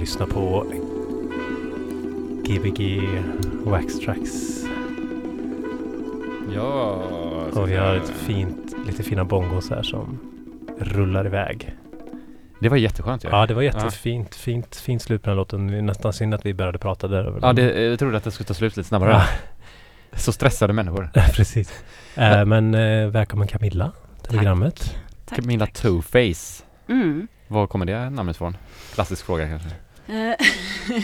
Ja, ni lyssnar på Gbg Wax Tracks. Ja. Och vi har ett fint, lite fina bongos här som rullar iväg. Det var jätteskönt ju. Ja, det var jättefint. Fint, fint slut på den här låten. Det är nästan synd att vi började prata där. Ja, det, jag trodde att det skulle ta slut lite snabbare. Ja. Så stressade människor. Precis. Eh, men eh, välkommen Camilla till programmet. Tack, Camilla tack. Two-Face. Mm. Var kommer det namnet ifrån? Klassisk fråga kanske. Eh,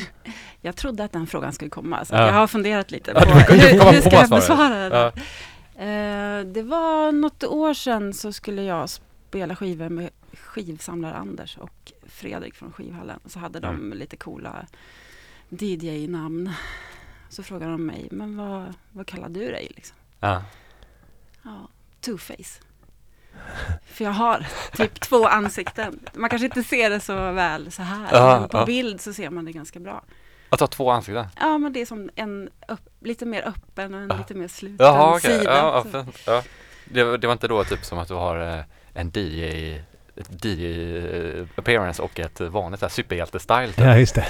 jag trodde att den frågan skulle komma, så Ja. jag har funderat lite på hur, hur ska jag besvara det. Ja. Eh, det var något år sedan så skulle jag spela skivor med skivsamlare Anders och Fredrik från skivhallen. Så hade de lite coola DJ-namn. Så frågade de mig, men vad, vad kallar du dig? Liksom? Ja. Ja, Two-Face. För jag har typ två ansikten. Man kanske inte ser det så väl så här. Ja, men på ja. bild så ser man det ganska bra. Att ha två ansikten? Ja, men det är som en upp, lite mer öppen och en lite mer sluten Jaha, okej. sida. Ja, ja, ja. Det, var- det var inte då typ som att du har eh, en DJ DJ-appearance och ett vanligt här superhjälte-style. typ. Ja, just det.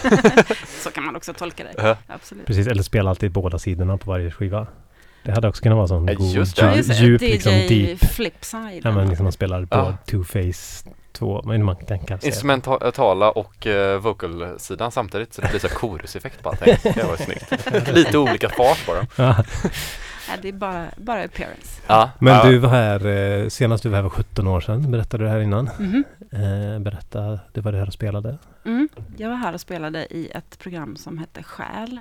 Så kan man också tolka det. Ja. Absolut. Precis, eller spela alltid båda sidorna på varje skiva. Det hade också kunnat vara sån Ja, god, just det. Ja, djup, just det. djup DJ liksom deep. flipside. Ja, men liksom man spelar på Ja. two-face två, men man kan. Instrumentala och uh, vocal-sidan samtidigt så det blir så här choruseffekt på allting. Det var snyggt. Lite olika fart dem. Ja. Nej, det är bara, bara appearance. Ja, Men ja. du var här, eh, senast du var här var 17 år sedan, berättade du här innan. Mhm. Eh, berätta, du var här och spelade. Mm. Jag var här och spelade i ett program som hette Själ.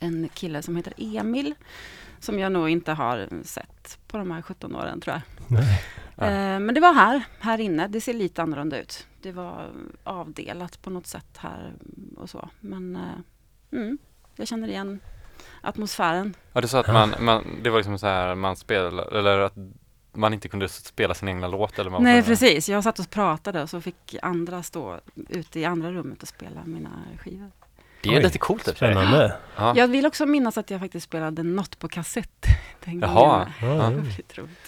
En kille som heter Emil. Som jag nog inte har sett på de här 17 åren tror jag. Nej. Ja. Eh, Men det var här, här inne. Det ser lite annorlunda ut. Det var avdelat på något sätt här och så. Men eh, mm, jag känner igen atmosfären. Ja, du sa att man, man, det var liksom så här, man spelar, eller att man inte kunde spela sin egna låt eller man Nej, precis. Jag satt och pratade och så fick andra stå ute i andra rummet och spela mina skivor. Det är Oj, lite coolt. Spännande. Ja. Jag vill också minnas att jag faktiskt spelade något på kassett. Den Jaha. Ja.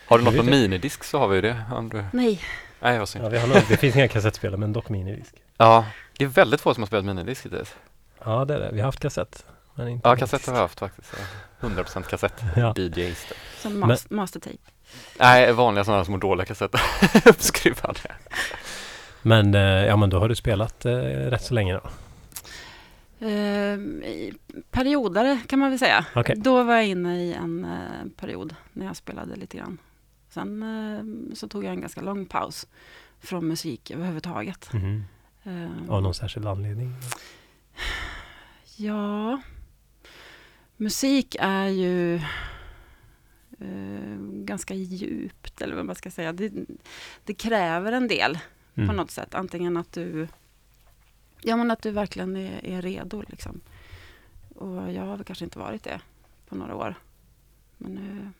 Har du något på minidisk så har vi det. Du... Nej, Nej, vad synd. Ja, vi har nog, det finns inga kassettspelare, men dock minidisk. Ja, det är väldigt få som har spelat minidisk hittills. Ja, det är det. Vi har haft kassett. Men inte Ja, kassett har vi haft faktiskt. Ja. 100% kassett. Ja. DJs. då. som mas- mastertape. Nej, vanliga sådana små dåliga kassetter. Uppskruvade. Men, eh, ja, men då har du spelat eh, rätt så länge då. Eh, i perioder kan man väl säga. Okej. Då var jag inne i en eh, period när jag spelade lite grann. Sen eh, så tog jag en ganska lång paus från musik överhuvudtaget. Eh, Av någon särskild anledning. Ja, musik är ju ganska djupt, eller vad man ska säga. Det, det kräver en del på Mm. något sätt. Antingen att du, ja, men att du verkligen är, är redo. Liksom. Och jag har väl kanske inte varit det på några år. Men nu,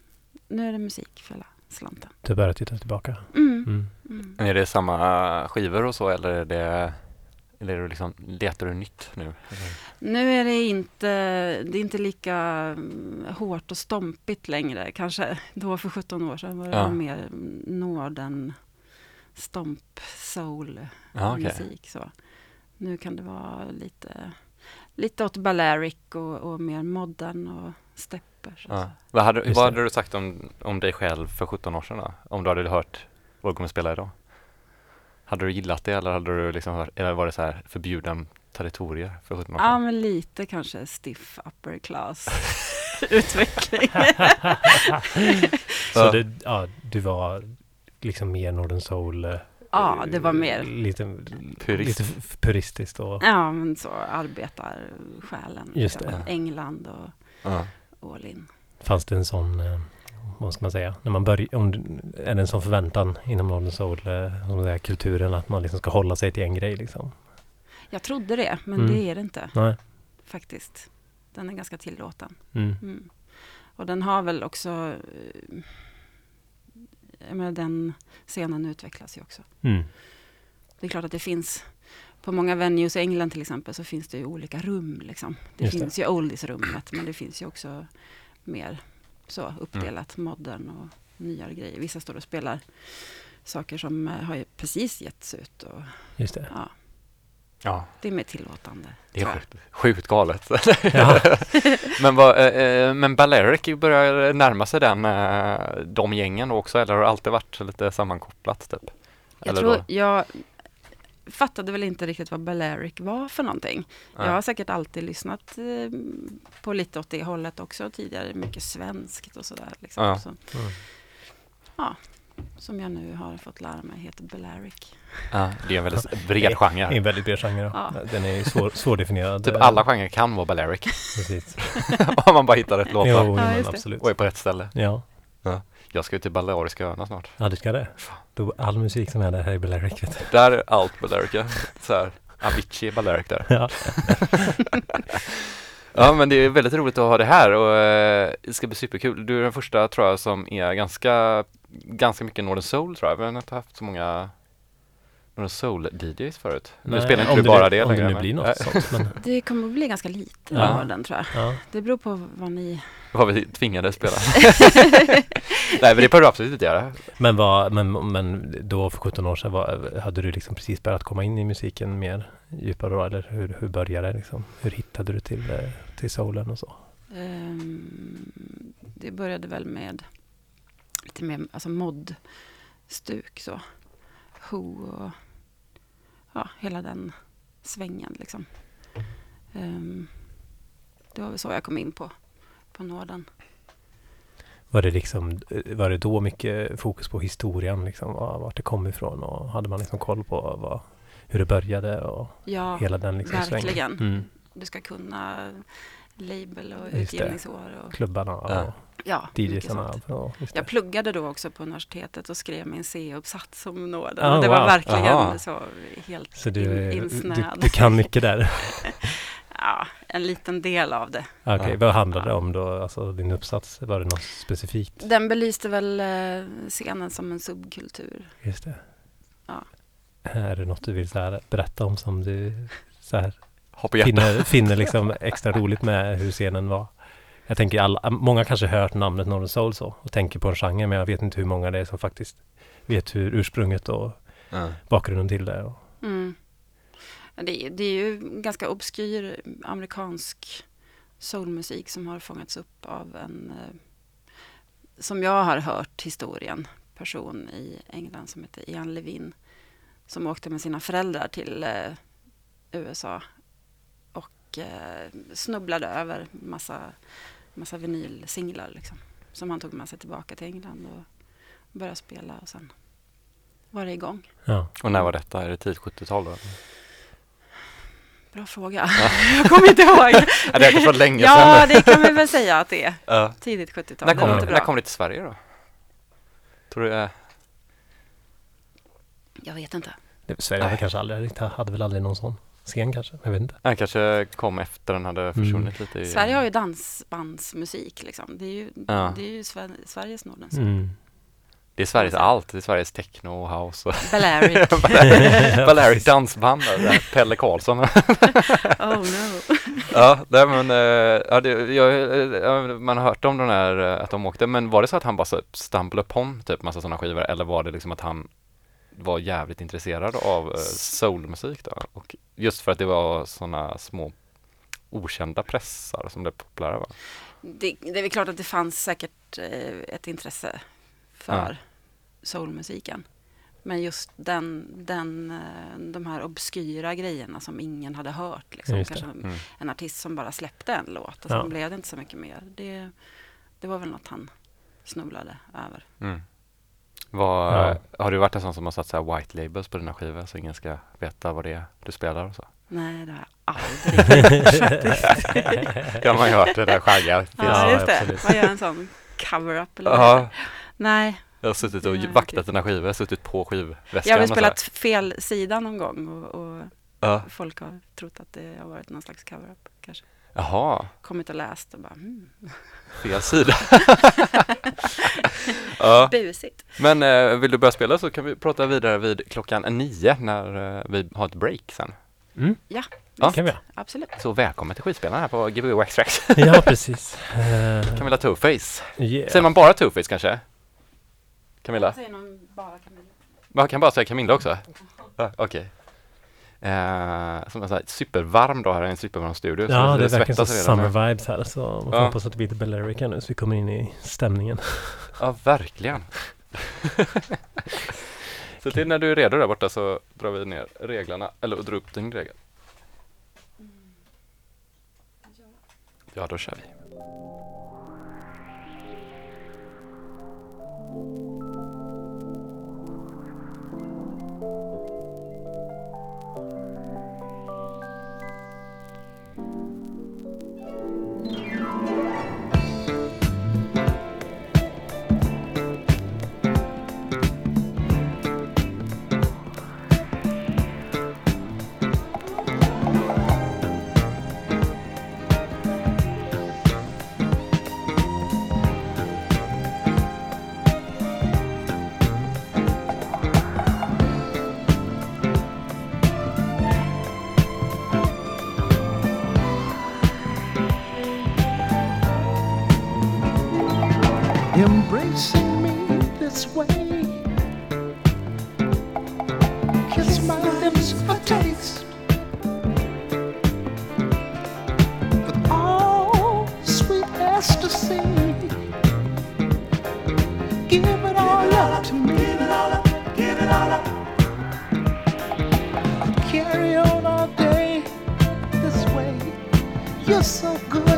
nu är det musik för hela slanten. Du börjar titta tillbaka. Mm. Mm. Mm. Är det samma skivor och så eller är det eller är det liksom, letar du nytt nu? Nu är det inte, det är inte lika mm, hårt och stompigt längre. Kanske då för 17 år sedan var det Ja. mer Norden stomp soul Ja, okej. musik. Så. Nu kan det vara lite, lite åt Balearic och, och mer modern och stepper. Så. Ja. Vad, hade, Just vad det. hade du sagt om, om dig själv för 17 år sedan då? Om du hade hört vad du kommer spela idag? Hade du gillat det eller hade du liksom eller var det så här förbjuden territorier för 17 år Ja, sedan? men lite kanske stiff upper class utveckling. Så Ja. det, ja, du var liksom mer Northern Soul. Eh, ja, det var mer Lite, Purist. lite puristiskt och Ja, men så arbetarsjälen. Just liksom. det. England och Ja. all in. fanns det en sån, eh, vad ska man säga, när man börjar, om, är det en sån förväntan inom Northern Soul, eh, är kulturen, att man liksom ska hålla sig till en grej liksom? Jag trodde det, men Mm. det är det inte Nej. faktiskt. Den är ganska tillåten. Mm. Mm. Och den har väl också... eh, menar, den scenen utvecklas ju också. Mm. Det är klart att det finns på många venues i England till exempel så finns det ju olika rum. Liksom. Det Just det. finns ju oldies-rummet men det finns ju också mer så uppdelat modern och nyare grejer. Vissa står och spelar saker som eh, har precis getts ut. Och, Just det. ja, Ja, det är mer tillåtande. det är sjukt, sjukt galet. Ja. men, vad, eh, eh, men Balearic börjar närma sig den, eh, de gängen också, eller har det alltid varit lite sammankopplat typ? Jag Eller tror då? jag fattade väl inte riktigt vad Balearic var för någonting. Nej. Jag har säkert alltid lyssnat eh, på lite åt det hållet också tidigare. Mycket svenskt och sådär. Liksom. Ja. Så, Mm. Som jag nu har fått lära mig heter Balearic. Ja, det är en väldigt Det bred är genre. en väldigt bred genre. Ja. Den är svår, svårdefinierad. Typ alla genrer kan vara Balearic, Precis. om man bara hittar rätt låtar Jo, Ja, det. absolut. och är på rätt ställe. Ja. Jag ska ju till Baleariska öarna snart. ja, du ska det. Då, all musik som är där här i Balearic. Vet du. Där är allt Balearic. ja. Så här, Avicii Balearic där. Ja. Ja men det är väldigt roligt att ha det här och eh, det ska bli superkul. Du är den första tror jag som är ganska, ganska mycket Northern Soul tror jag. Vi har inte haft så många Northern Soul DJs förut. Nu Nej, spelar inte du bara nu- det Om det längre, nu blir något sånt. Men, Det kommer att bli ganska lite Ja. av den tror jag. ja. Det beror på vad ni... Vad vi tvingades spela. Nej men det behöver du absolut inte göra. Men, vad, men, men då för 17 år sedan, var, hade du liksom precis börjat komma in i musiken mer djupare då? Eller hur, hur började det liksom? Hur hittade du till, eh, till soulen och så? ehm, det började väl med lite mer alltså mod-stuk så. Who och ja, hela den svängen liksom. Ehm, det var väl så jag kom in på, på Norden. Var det, liksom, var det då mycket fokus på historien, liksom, var- vart det kom ifrån? Och hade man liksom koll på vad, hur det började och Ja, hela den liksom svängen? verkligen. Mm. du ska kunna label och Just utgivningsår. Och, Klubbarna Ja. och ja, DJsarna. Ja. Jag pluggade då också på universitetet och skrev min C-uppsats om Norden. Ah, det var wow. verkligen Aha. så helt Så du, in, är- du, insnöad. du kan mycket där? Ja, en liten del av det. Okej, Ja. vad handlade det om då? Alltså din uppsats, var det något specifikt? Den belyste väl eh, scenen som en subkultur. Just det. Ja. Är det något du vill så här, berätta om som du så här. Finner, finner liksom extra roligt med hur scenen var? Jag tänker alla, många kanske hört namnet Northern Soul så och tänker på en genre men jag vet inte hur många det är som faktiskt vet hur ursprunget och Ja. bakgrunden till det. Och, Mm. Det, är- det är ju ganska obskyr amerikansk soulmusik som har fångats upp av en, eh, som jag har hört historien, person i England som heter Ian Levin, som åkte med sina föräldrar till eh, USA och eh, snubblade över massa, massa vinylsinglar liksom, som han tog med sig tillbaka till England och började spela och sen var det igång. ja. Och när var detta? Är det tidigt 70-tal då? Bra fråga. jag kommer inte ihåg. Ja, det är kanske var länge ja, sedan. det kan vi väl säga att det är. Ja. Tidigt 70-tal. När det kom, låter när kom det till Sverige då? Tror du det Jag vet inte. Det, Sverige hade kanske aldrig, hade väl aldrig någon sån scen kanske? Jag vet inte. Han kanske kom efter den hade försvunnit lite i... Sverige har ju dansbandsmusik liksom. Det är ju, Ja. det är ju Sver Sveriges Nordens. Mm. Det är Sveriges allt. Det är Sveriges techno och house och Balearic. Balearic dansband. där, Pelle Karlsson. oh no. ja, nej, men, eh, ja, det, jag, eh, ja, man har hört om den här, eh, att de åkte, men var det så att han bara så stumbled upon typ massa sådana skivor eller var det liksom att han var jävligt intresserad av eh, soulmusik då? Och just för att det var sådana små okända pressar som blev populära va? Det, det är väl klart att det fanns säkert eh, ett intresse för soulmusiken. Men just den, den, eh, de här obskyra grejerna som ingen hade hört. Liksom. Kanske Mm. en artist som bara släppte en låt och sen Ja. blev det inte så mycket mer. Det, det var väl något han snubblade över. Mm. Vad, Ja. Har du varit en sån som har satt så här white labels på dina skivor så ingen ska veta vad det är du spelar och så? Nej, det har jag aldrig Det har man ju hört, det där skaggar. Ja, Ja, just det. Man gör en sån cover-up eller Ja. Nej, jag har suttit och Ja, vaktat dina skivor, suttit på skivväskan. jag har spelat fel sida någon gång och, och Ja. folk har trott att det har varit någon slags cover-up kanske. Jaha, Kommit och läst och bara, hmm, fel sida. ja, busigt. men eh, vill du börja spela så kan vi prata vidare vid klockan nio när eh, vi har ett break sen. Mm. Ja, Ja. Kan vi absolut. Så välkommen till skivspelaren här på Gbg Wax Tracks. Ja, precis. Uh, Camilla Two-Face. yeah. Säger man bara Two-Face kanske? Camilla? Säger någon bara Camilla. Man kan bara säga Camilla också? Okej. Eh, som sån här supervarm dag här i en supervarm studio. så Ja, det är verkligen så summer vibes här. Så man får Ja. hoppas att det blir lite Bellerica nu så vi kommer in i stämningen. Ja, verkligen. Så till när du är redo där borta så drar vi ner reglerna, eller drar upp din regel. Ja, då kör vi. Me this way. Kiss my lips for taste. With all sweet ecstasy. Give it all up to me. Give it all up, give it all up. Carry on all day this way. You're so good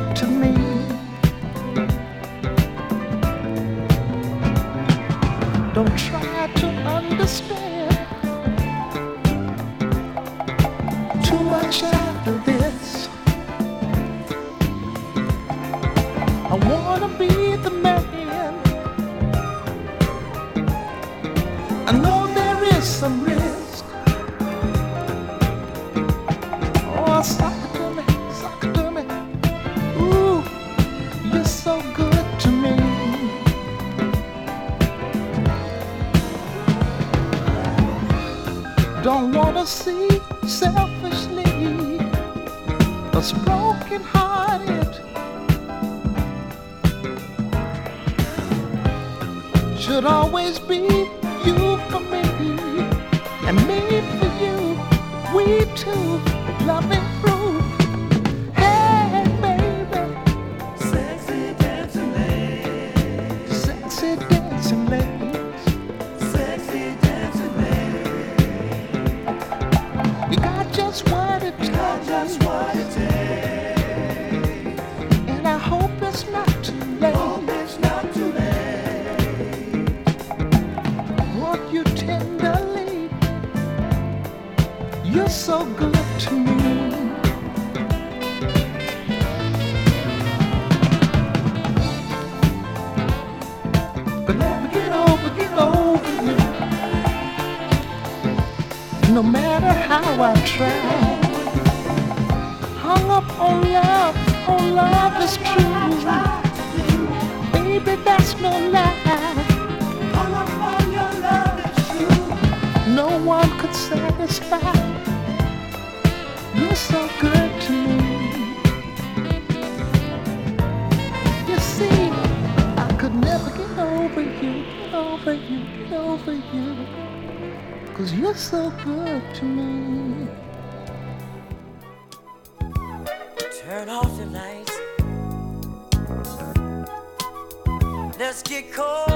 always be how Hung up on love, on oh, love is true. Baby, that's no lie. All of all your love is true. no one could satisfy. You're so good to me. You see, I could never get over you, get over you, get over you. Cause you're so good to me. get cold.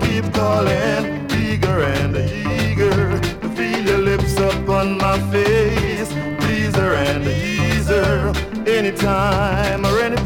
keep calling, eager and eager to feel your lips upon my face, pleaser and easer, anytime or any.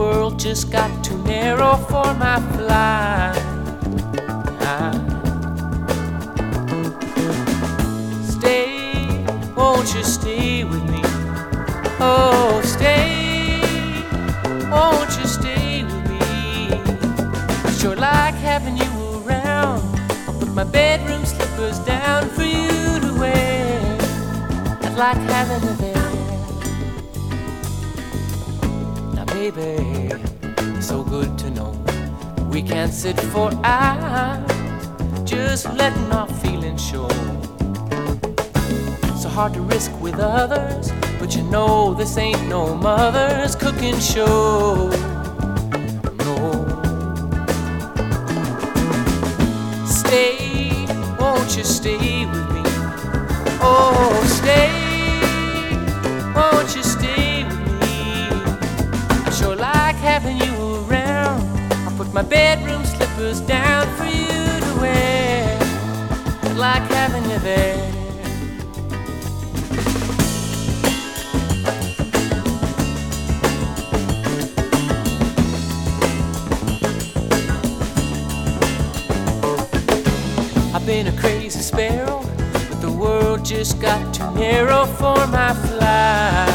world just got too narrow for my flight. Stay, won't you stay with me? Oh, stay, won't you stay with me? I sure like having you around. I'll put my bedroom slippers down for you to wear. I'd like having a baby. So good to know we can sit for hours just letting our feelings show. So hard to risk with others, but you know this ain't no mother's cooking show. No. Stay, won't you stay with me? Oh, stay. My bedroom slippers down for you to wear. I'd like having you there. I've been a crazy sparrow, but the world just got too narrow for my flight.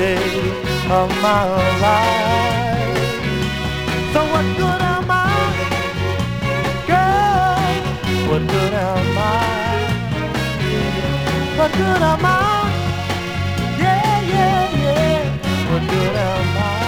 day of my life. So what good am I, girl? What good am I? What good am I? Yeah, yeah, yeah. What good am I?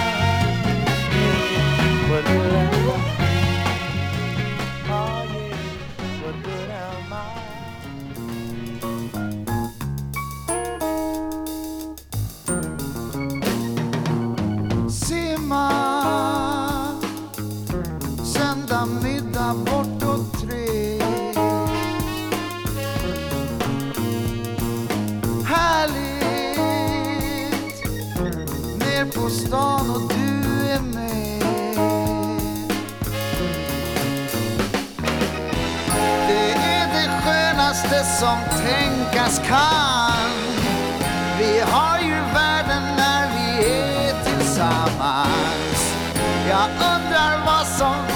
som tänkas kan. Vi har ju världen när vi är tillsammans. Jag undrar vad som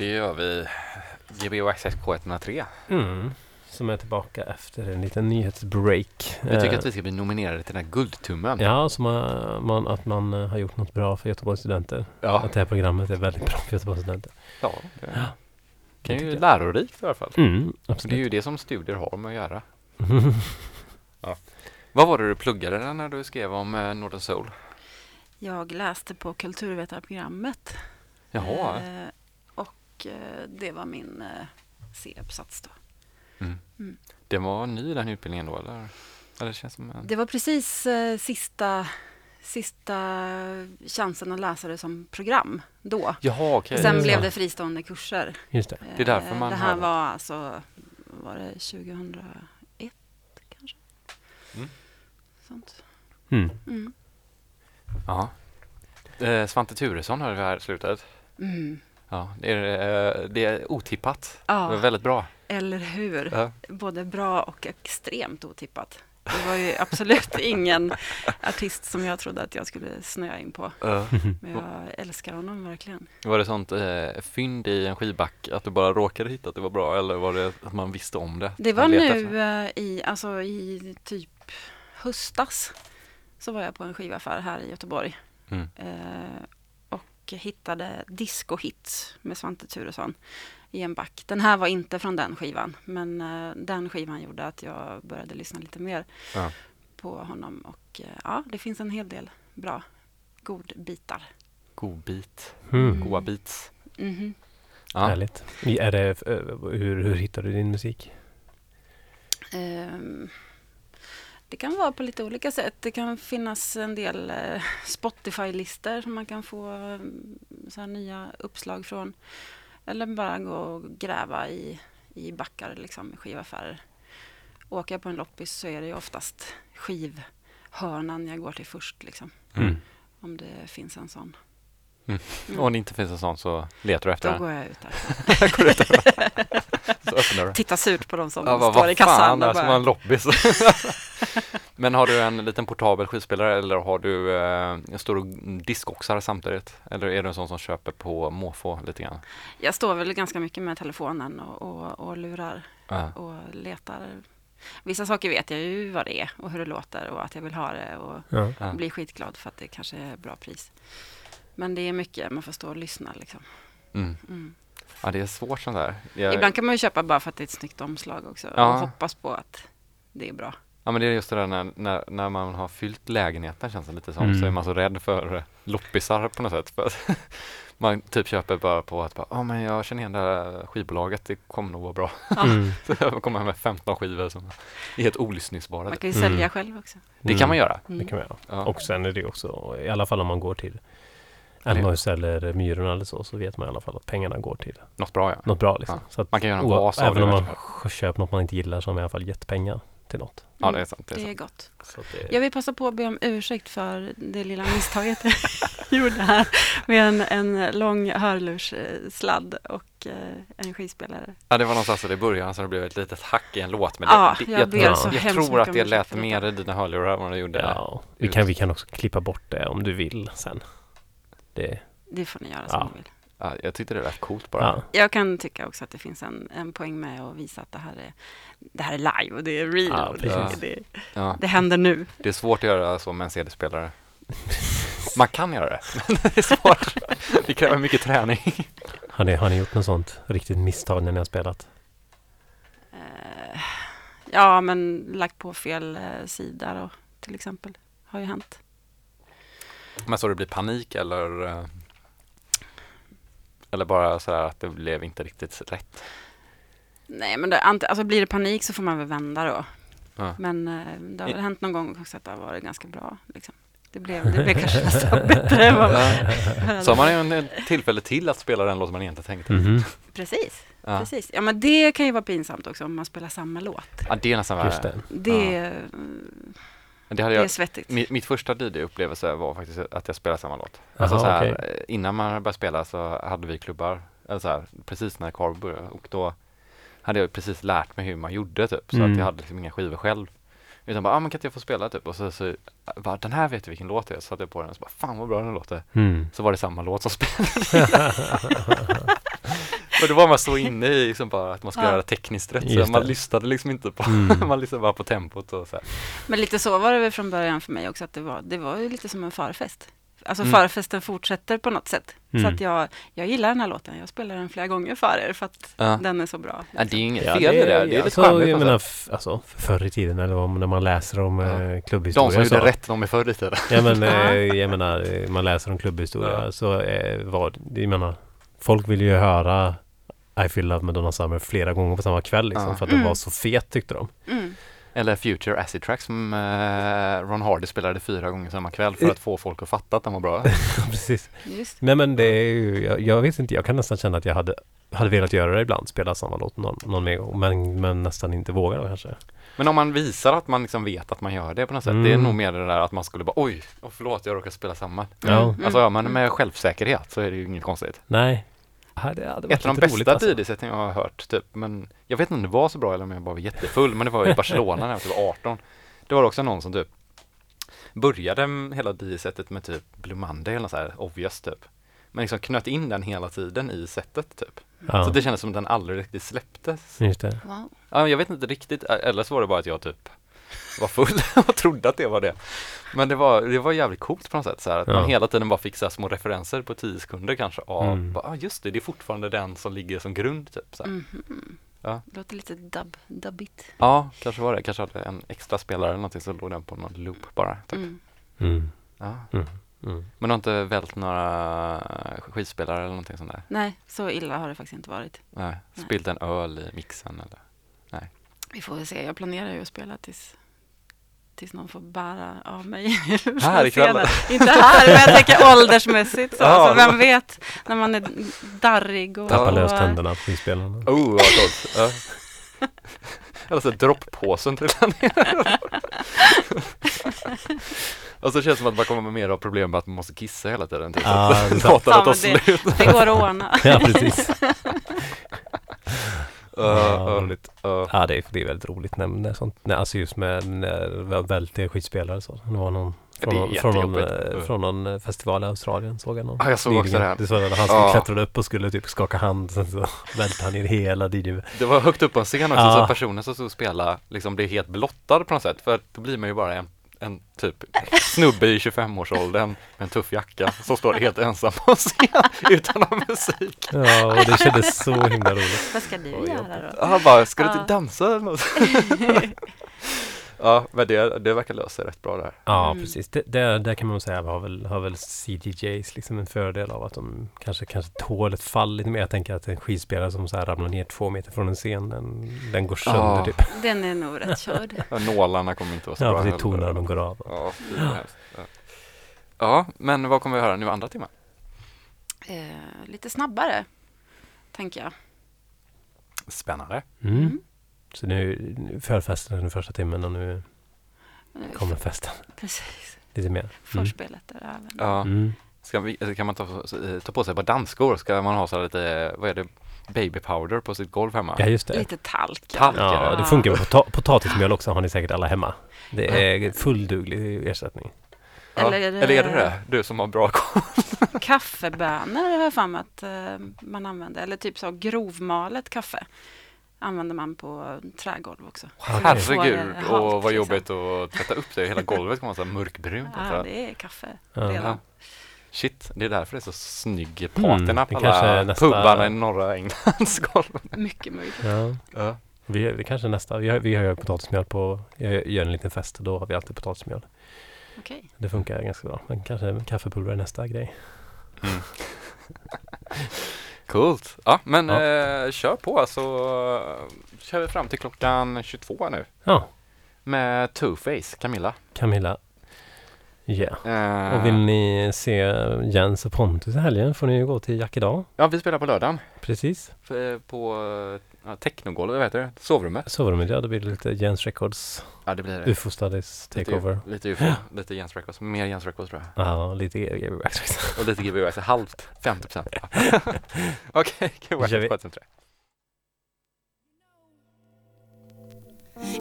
det gör vi. GBO Access K103. Mm. Som är tillbaka efter en liten nyhetsbreak. Jag tycker Eh, att vi ska bli nominerade till den här Guldtummen. Ja, som att man eh, har gjort något bra för Göteborgs studenter. Ja, Att det här programmet är väldigt bra för Göteborgs studenter. ja det Ja, kan det ju lärorikt i alla fall. Mm, Så det är absolut. ju det som studier har med att göra. Vad var det du pluggade när du skrev om eh, Northern Soul? Jag läste på kulturvetarprogrammet. Jaha. Eh, och eh, det var min eh, C-uppsats då. Mm. mm. Det var ny den utbildningen då eller? Eller det känns som en... Det var precis eh, sista, sista chansen att läsa det som program då. Jaha, okej. Sen Ja. blev det fristående kurser. Just det. Det är därför Eh, man Det här har- var alltså, var det 2001 kanske? Mm. Sånt. Mm. Mm. Ja. Eh, Svante Turesson har det här slutet. Mm. Ja, det är, eh, det är otippat. Det var Ja, väldigt bra. eller hur? Ja. Både bra och extremt otippat. Det var ju absolut ingen artist som jag trodde att jag skulle snöa in på. Men jag älskar honom verkligen. Var det sånt eh, fynd i en skivback att du bara råkade hitta att det var bra eller var det att man visste om det? Det var nu eh, i, alltså i typ höstas så var jag på en skivaffär här i Göteborg Mm. eh, och hittade Disco Hits med Svante Turesson i en back. Den här var inte från den skivan men eh, den skivan gjorde att jag började lyssna lite mer Ja. på honom och eh, ja, det finns en hel del bra godbitar. Godbit. Mm. Goa beats. Mhm. Ja. Härligt. Är det, eh, hur, hur hittar du din musik? Ehm, Det kan vara på lite olika sätt. Det kan finnas en del eh, Spotify-listor som man kan få mm, så nya uppslag från. Eller bara gå och gräva i, i backar, liksom, i skivaffärer. Åker jag på en loppis så är det ju oftast skivhörnan jag går till först, liksom, Mm. om det finns en sån. Mm. Mm. Om det inte finns en sån så letar du efter Då den. går jag ut där. Går du efter den? så öppnar du. Tittar surt på de som Ja, vad, står i vad kassan. fan, och ska bara- man lobbys. Men har du en liten portabel skivspelare eller har du eh, en stor diskoxar samtidigt? Eller är du en sån som köper på måfå lite grann? Jag står väl ganska mycket med telefonen och, och, och lurar Ja. och letar. Vissa saker vet jag ju vad det är och hur det låter och att jag vill ha det och. Ja. blir skitglad för att det kanske är bra pris. Men det är mycket, man får stå och lyssna liksom. Mm. Mm. ja, det är svårt sånt där. Jag, Ibland kan man ju köpa bara för att det är ett snyggt omslag också Ja. och hoppas på att det är bra. Ja men det är just det där när, när, när man har fyllt lägenheten känns det lite som, Mm. så är man så rädd för loppisar på något sätt. För att man typ köper bara på att, ja men jag känner igen det här skivbolaget, det kommer nog vara bra. Mm. Så jag kommer hem med 15 skivor som är helt olyssningsbara. Man typ. kan ju Mm. sälja själv också. Det kan man göra. Mm. Det kan man göra. Ja. Och sen är det också, i alla fall om man går till Elmhus eller Myrorna eller så, så vet man i alla fall att pengarna går till Något bra ja. något bra. Liksom. Ja. Så att, Man kan göra en vas av Även om man köper något man inte gillar så har man i alla fall gett pengar till något. Ja det är sant. Det är Det är sant. gott. Det, Jag vill passa på att be om ursäkt för det lilla misstaget jag gjorde här med en, en lång hörlurssladd och eh, en skivspelare. Ja det var någonstans i början så det blev ett litet hack i en låt. Men Ja, det, jag jag, ber jag, så jag tror att det lät mer i dina hörlurar än vad det gjorde. ja, vi, kan, vi kan också klippa bort det om du vill sen. Det, Det får ni göra som Ja. ni vill. Ja, jag tyckte det lät coolt bara. ja. Jag kan tycka också att det finns en, en poäng med att visa att det här är, det här är live och det är real. Ja, och det, det, Ja. det händer nu. Det är svårt att göra så med en CD-spelare. Man kan göra det, men det är svårt. Det kräver mycket träning. Har, ni, har ni gjort något sånt riktigt misstag när ni har spelat? Eh, ja, men lagt på fel eh, sida då, till exempel. Har ju hänt. Men så det blir panik eller eh, eller bara så här att det blev inte riktigt rätt. Nej, men det, alltså blir det panik så får man väl vända då. Ja. Men eh, det har väl hänt någon gång också att det har varit ganska bra. Liksom. Det, blev, det blev kanske nästan bättre än vad man Så har man ju en, en tillfälle till att spela den låt man inte tänkte. Mhm. Precis, Ja. precis. Ja, men det kan ju vara pinsamt också om man spelar samma låt. ja, det är nästan värre. det. Det, Ja. Men Det hade det är jag, svettigt. mitt, mitt första DJ-upplevelse var faktiskt att jag spelade samma låt. Alltså Jaha, så här, okej. eh, Innan man började spela så hade vi klubbar, eller så här, precis när Carl började och då hade jag precis lärt mig hur man gjorde typ, så Mm. att jag hade liksom inga skivor själv. Utan bara, ah, men kan inte jag få spela typ? Och så, så bara, den här vet jag vilken låt det är, så satte jag på den och så bara, fan vad bra den låter. Mm. Så var det samma låt som spelades. Och då var man så inne i liksom bara att man ska Ja. göra det tekniskt rätt, Just så man det. lyssnade liksom inte på, Mm. man lyssnade bara på tempot och så här. Men lite så var det väl från början för mig också, att det var, det var ju lite som en förfest. Alltså Mm. förfesten fortsätter på något sätt. Mm. Så att jag, jag gillar den här låten, jag spelar den flera gånger för er för att Ja. den är så bra. Ja, det är inget Ja, fel i det, det är lite alltså, charmigt. jag menar, f- alltså, förr i tiden eller om, när man läser om Ja. eh, klubbhistoria De som så- gjorde rätt, de är förr i tiden. Ja men eh, jag menar, man läser om klubbhistoria Ja. så eh, var det, jag menar, folk vill ju höra I feel love med Donna Summer flera gånger på samma kväll liksom, Ja. för att den Mm. var så fet tyckte de. Mm. Eller Future Acid Track som eh, Ron Hardy spelade fyra gånger samma kväll för att få folk att fatta att den var bra. Precis. Just. Nej men det är ju, jag, jag vet inte, jag kan nästan känna att jag hade, hade velat göra det ibland, spela samma låt någon, någon mer gång, men, men nästan inte vågar kanske. Men om man visar att man liksom vet att man gör det på något sätt, det är Mm. nog mer det där att man skulle bara oj, oh, förlåt jag råkar spela samma. Ja. Mm. Alltså gör man med självsäkerhet så är det ju inget konstigt. Nej. Ja, det hade varit Ett av de bästa alltså. DJ-sätten jag har hört typ, men jag vet inte om det var så bra eller om jag bara var jättefull, men det var i Barcelona när jag typ var 18. Det var också någon som typ började hela DJ-sättet med typ Blue Monday eller så här obvious typ. Men liksom knöt in den hela tiden i sättet typ. Ja, Så det kändes som att den aldrig riktigt släpptes. just det. Wow. Ja, jag vet inte riktigt, eller så var det bara att jag typ var full och trodde att det var det. Men det var, det var jävligt coolt på något sätt så här, att Ja. man hela tiden bara fick så här små referenser på tio sekunder kanske av, Mm. bara, ah, just det, det är fortfarande den som ligger som grund typ. Så här. Mhm. Ja. Låter lite dubb, dubbigt. Ja, kanske var det, kanske hade en extra spelare eller någonting så låg den på någon loop bara. Typ. Mm. Mm. Ja. Mm. Mm. Men du har inte vält några skivspelare eller någonting sånt där? Nej, så illa har det faktiskt inte varit. Nej, Nej. spilt en öl i mixen eller? Vi får väl se, jag planerar ju att spela tills Tills någon får bära av mig Här ikväll? Inte här, men jag tänker åldersmässigt så. Ja, alltså, det vem vet när man är darrig och... Tappa och, lös tänderna på skivspelarna. Oh, vad coolt! Ja. Eller så droppåsen trillar ner. Och så känns det som att man kommer med mer av problem med att man måste kissa hela tiden. Typ. Ja, att det låtarna tar slut. Det går att ordna. Ja, precis. Uh, Ja, roligt. uh. Ja, det är, det är väldigt roligt när, när sånt, när, alltså just med när det välter skitspelare så. Det var någon från, någon, från, någon, eh, från någon eh, festival i Australien såg jag någon. Ja, jag såg också det här. Det såg jag, han Ja. klättrade upp och skulle typ skaka hand sen så välte han ner hela DJ. Det var högt upp på en scen också, Ja. så personen som stod och spelade liksom blev helt blottad på något sätt. För då blir man ju bara en, en typ snubbe i 25-årsåldern med en tuff jacka som står helt ensam på scen utan någon musik. Ja, och det kändes så himla roligt. Vad ska du göra då? Han bara, ska du inte dansa eller något? Ja, men det, det verkar lösa rätt bra där. Ja, Mm. precis. Det, det, där kan man säga har väl, har väl CDJs liksom en fördel av att de kanske, kanske tål ett fall lite mer. Jag tänker att en skidspelare som så här ramlar ner två meter från en scen, den, den går sönder Ja. typ. Den är nog rätt körd. Ja, Nålarna kommer inte vara så Ja, bra. precis. heller. Tonerna de går av. Ja, ja. ja, men vad kommer vi höra nu andra timmen? Eh, lite snabbare, tänker jag. Spännande. Mm. Så nu är den första timmen och nu Eh, kommer festen. Precis. Lite mer. Mm. Förspelet är även. Ja. Mm. Ska vi, eller kan man ta, ta på sig på dansskor? Ska man ha så här lite, vad är det, baby powder på sitt golv hemma? Ja, just det. Lite talk. Talk, Ja, det funkar med pota- potatismjöl också har ni säkert alla hemma. Det är fullduglig ersättning. Ja. Eller är det- Eller är det det? Du som har bra koll. Kaffebönor har jag för mig att eh, man använder. Eller typ så grovmalet kaffe. Använder man på trägolv också. Herregud, Får, eh, halt, och vad liksom. jobbigt att tvätta upp det. Hela golvet kommer vara mörkbrunt. Ja, Ja, det är kaffe Ja. redan. Shit, det är därför det är så snygg Mm, patina det på alla nästa- pubarna i norra Englands golv. Mycket möjligt. Ja. Ja. Vi, vi kanske nästa, vi har, vi har ju potatismjöl på, jag gör en liten fest och då har vi alltid potatismjöl. Okej. Det funkar ganska bra. Men kanske kaffepulver är nästa grej. Coolt. Ja, men Ja. Eh, kör på så eh, kör vi fram till klockan 22 nu. Ja, Med Two-Face, Camilla. Camilla. Ja. Eh, Och vill ni se Jens och Pontus i helgen får ni ju gå till Jack idag. Ja, vi spelar på lördagen. Precis. Eh, På ja, technogolvet, vad heter det? Sovrummet? Sovrummet, ja. Då blir det lite Jens Records. Ja, det blir det. UFO Studies Takeover. Lite, lite UFO, lite Jens Records. Mer Jens Records tror jag. Ja, lite GBO Access. Och lite GBO Access, halvt, 50 procent. Okej, GBO Access 753.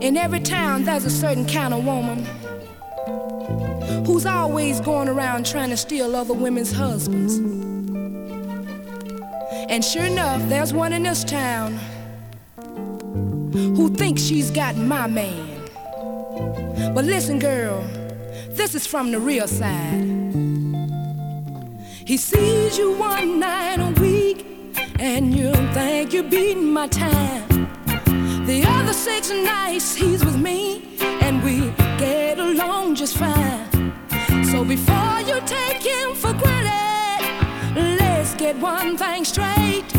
In every town there's a certain kind of woman who's always going around trying to steal other women's husbands. And sure enough, there's one in this town who thinks she's got my man. But listen, girl, this is from the real side. He sees you one night a week, and you think you're beating my time. The other six nights he's with me, and we get along just fine. So before you take him for granted, let's get one thing straight.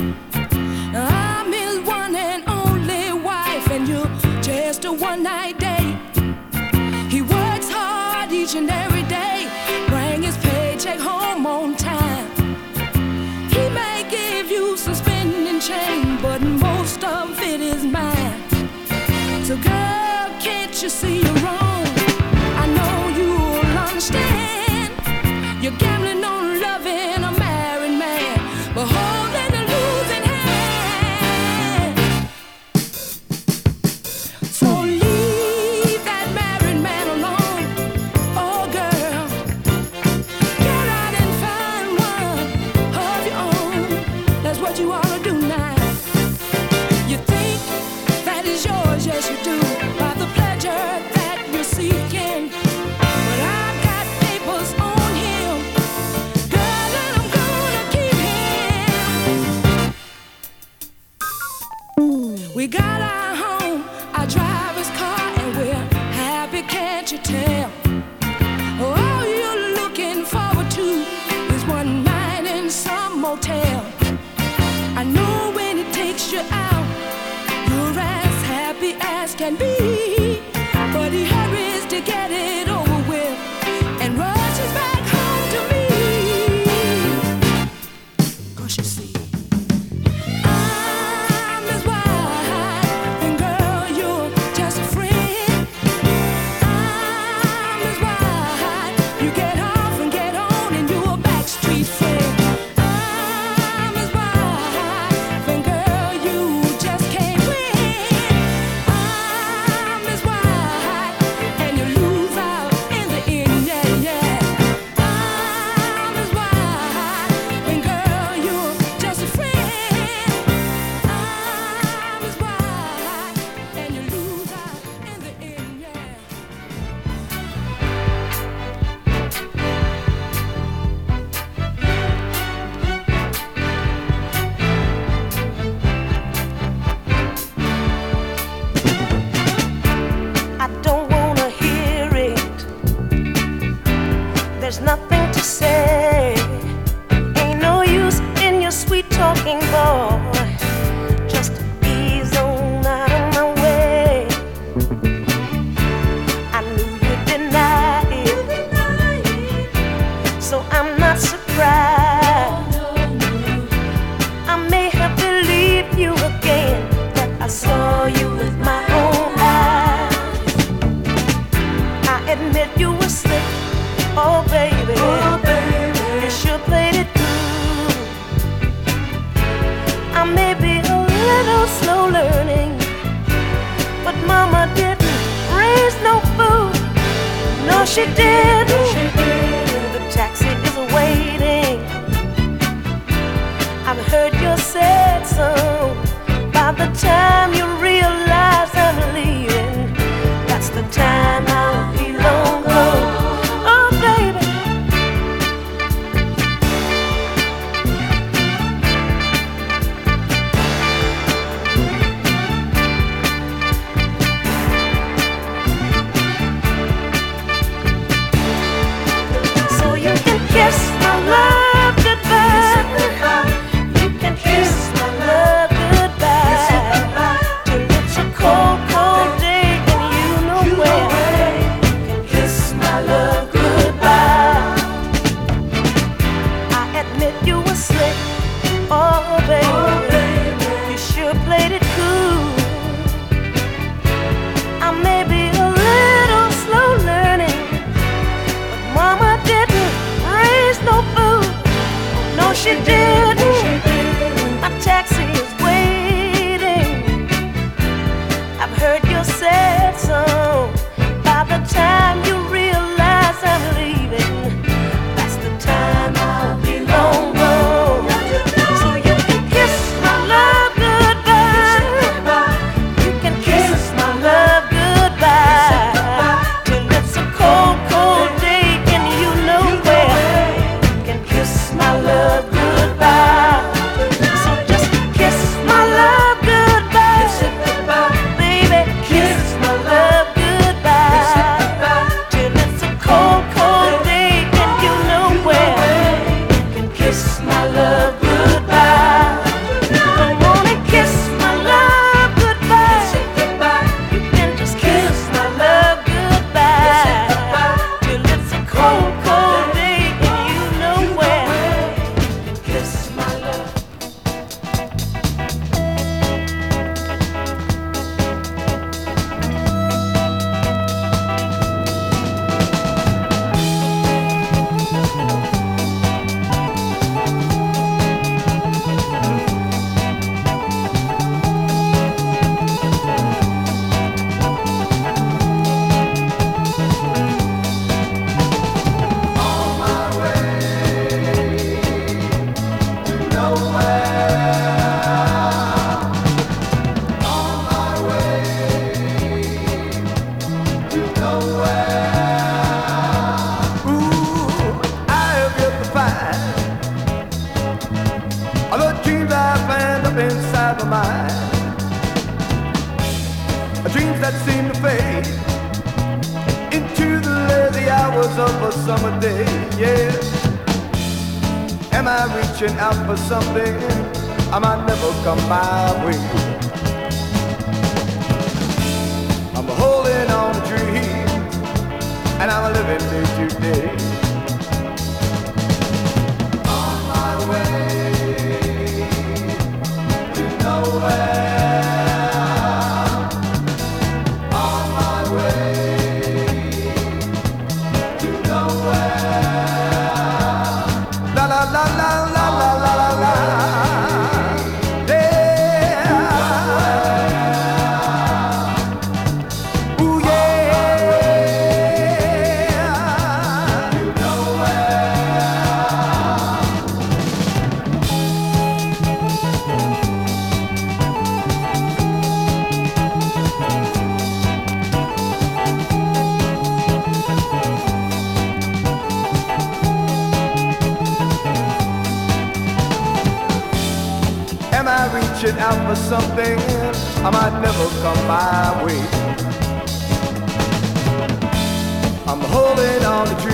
falling on the tree,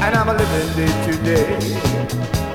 and I'm a living day today.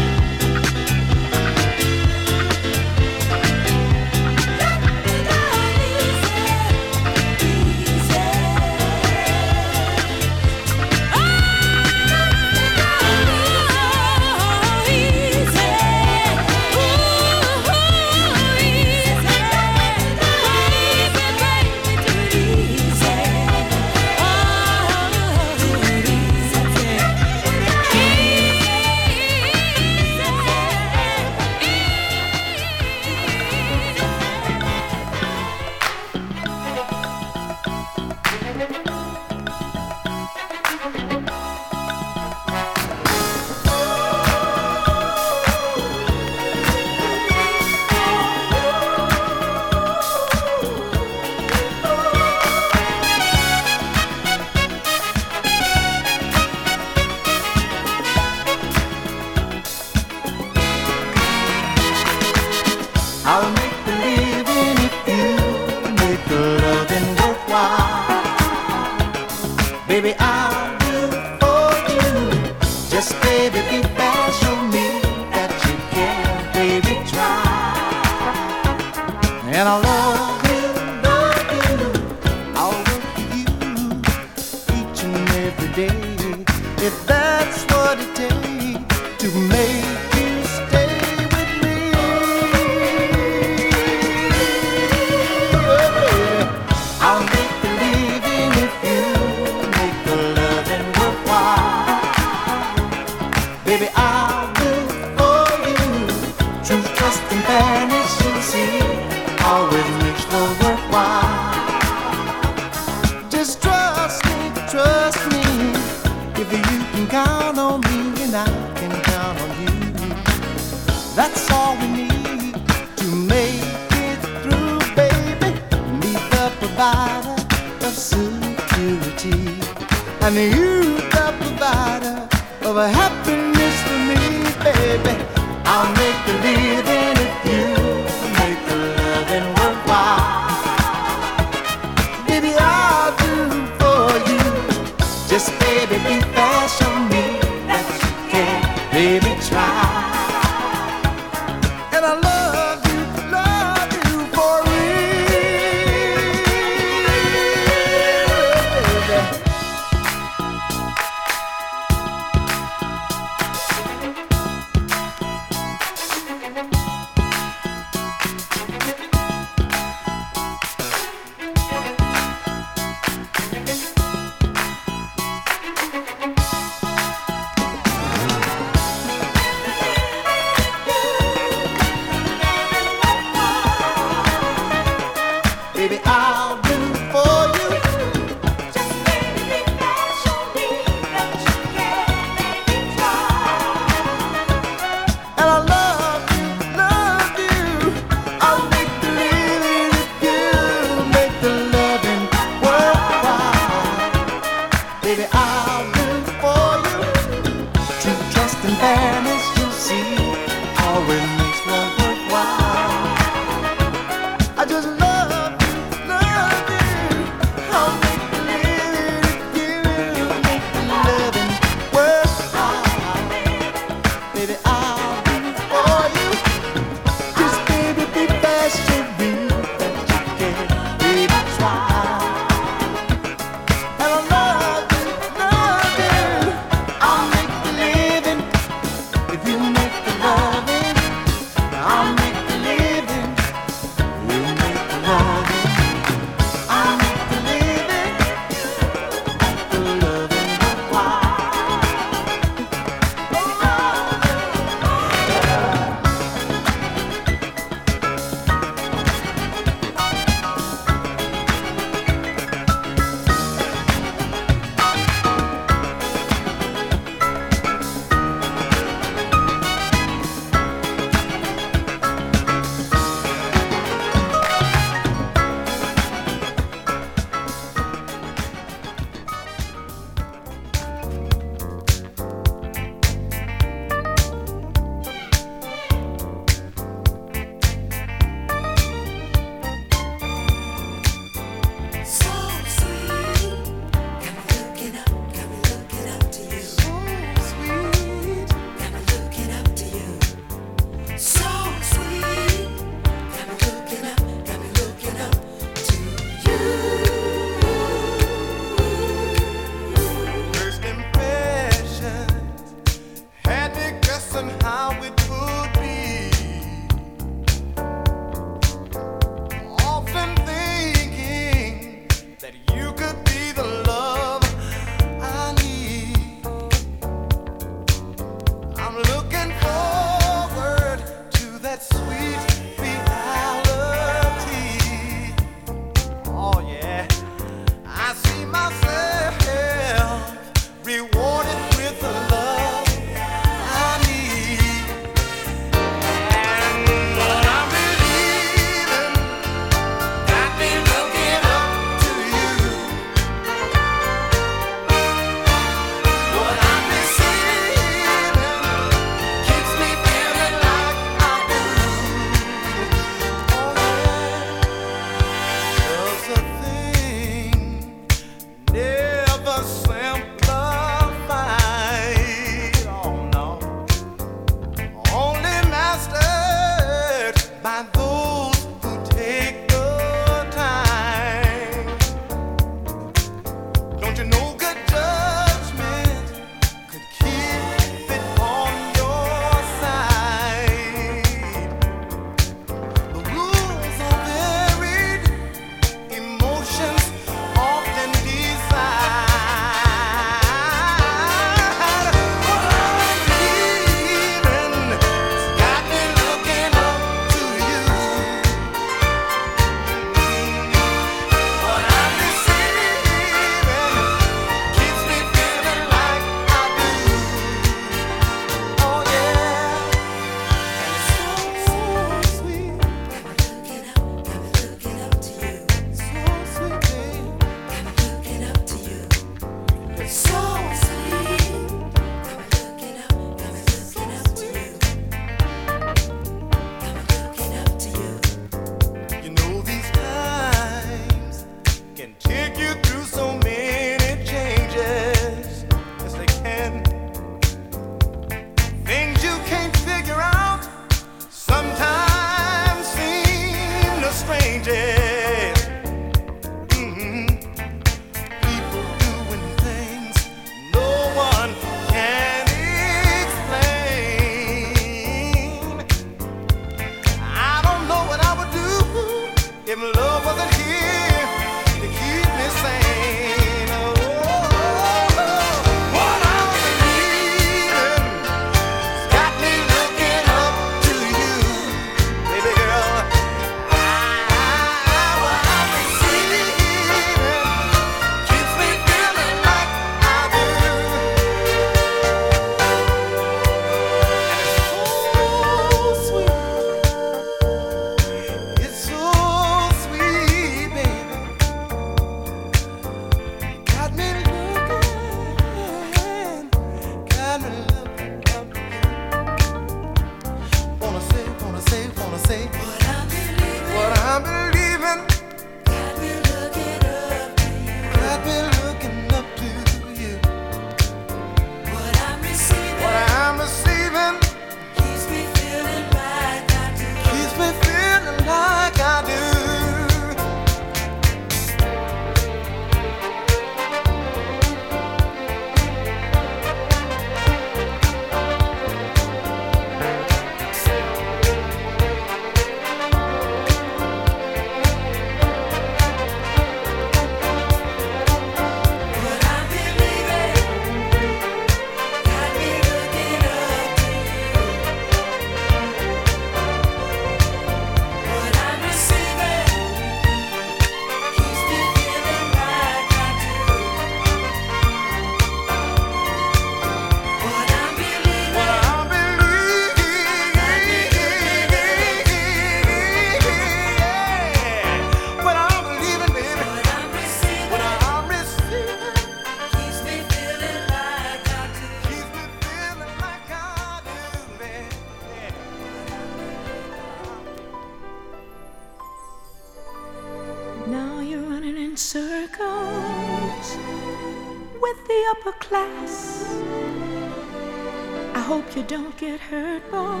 it hurt more.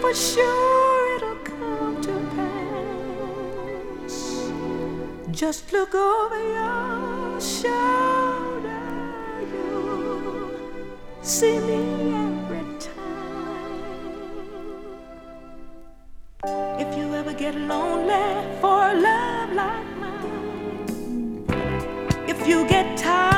For sure it'll come to pass. Just look over your shoulder, You see me every time. If you ever get lonely for a love like mine, if you get tired.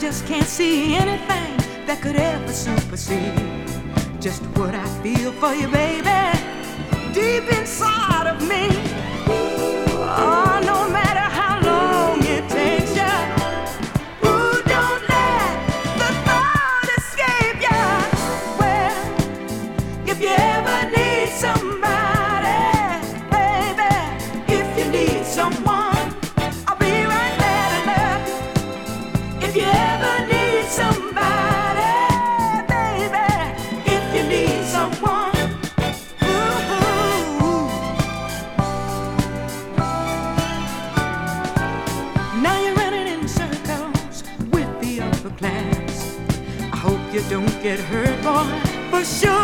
just can't see anything that could ever supersede just what I feel for you, baby, deep inside of me. Oh, no. get hurt, boy, for sure.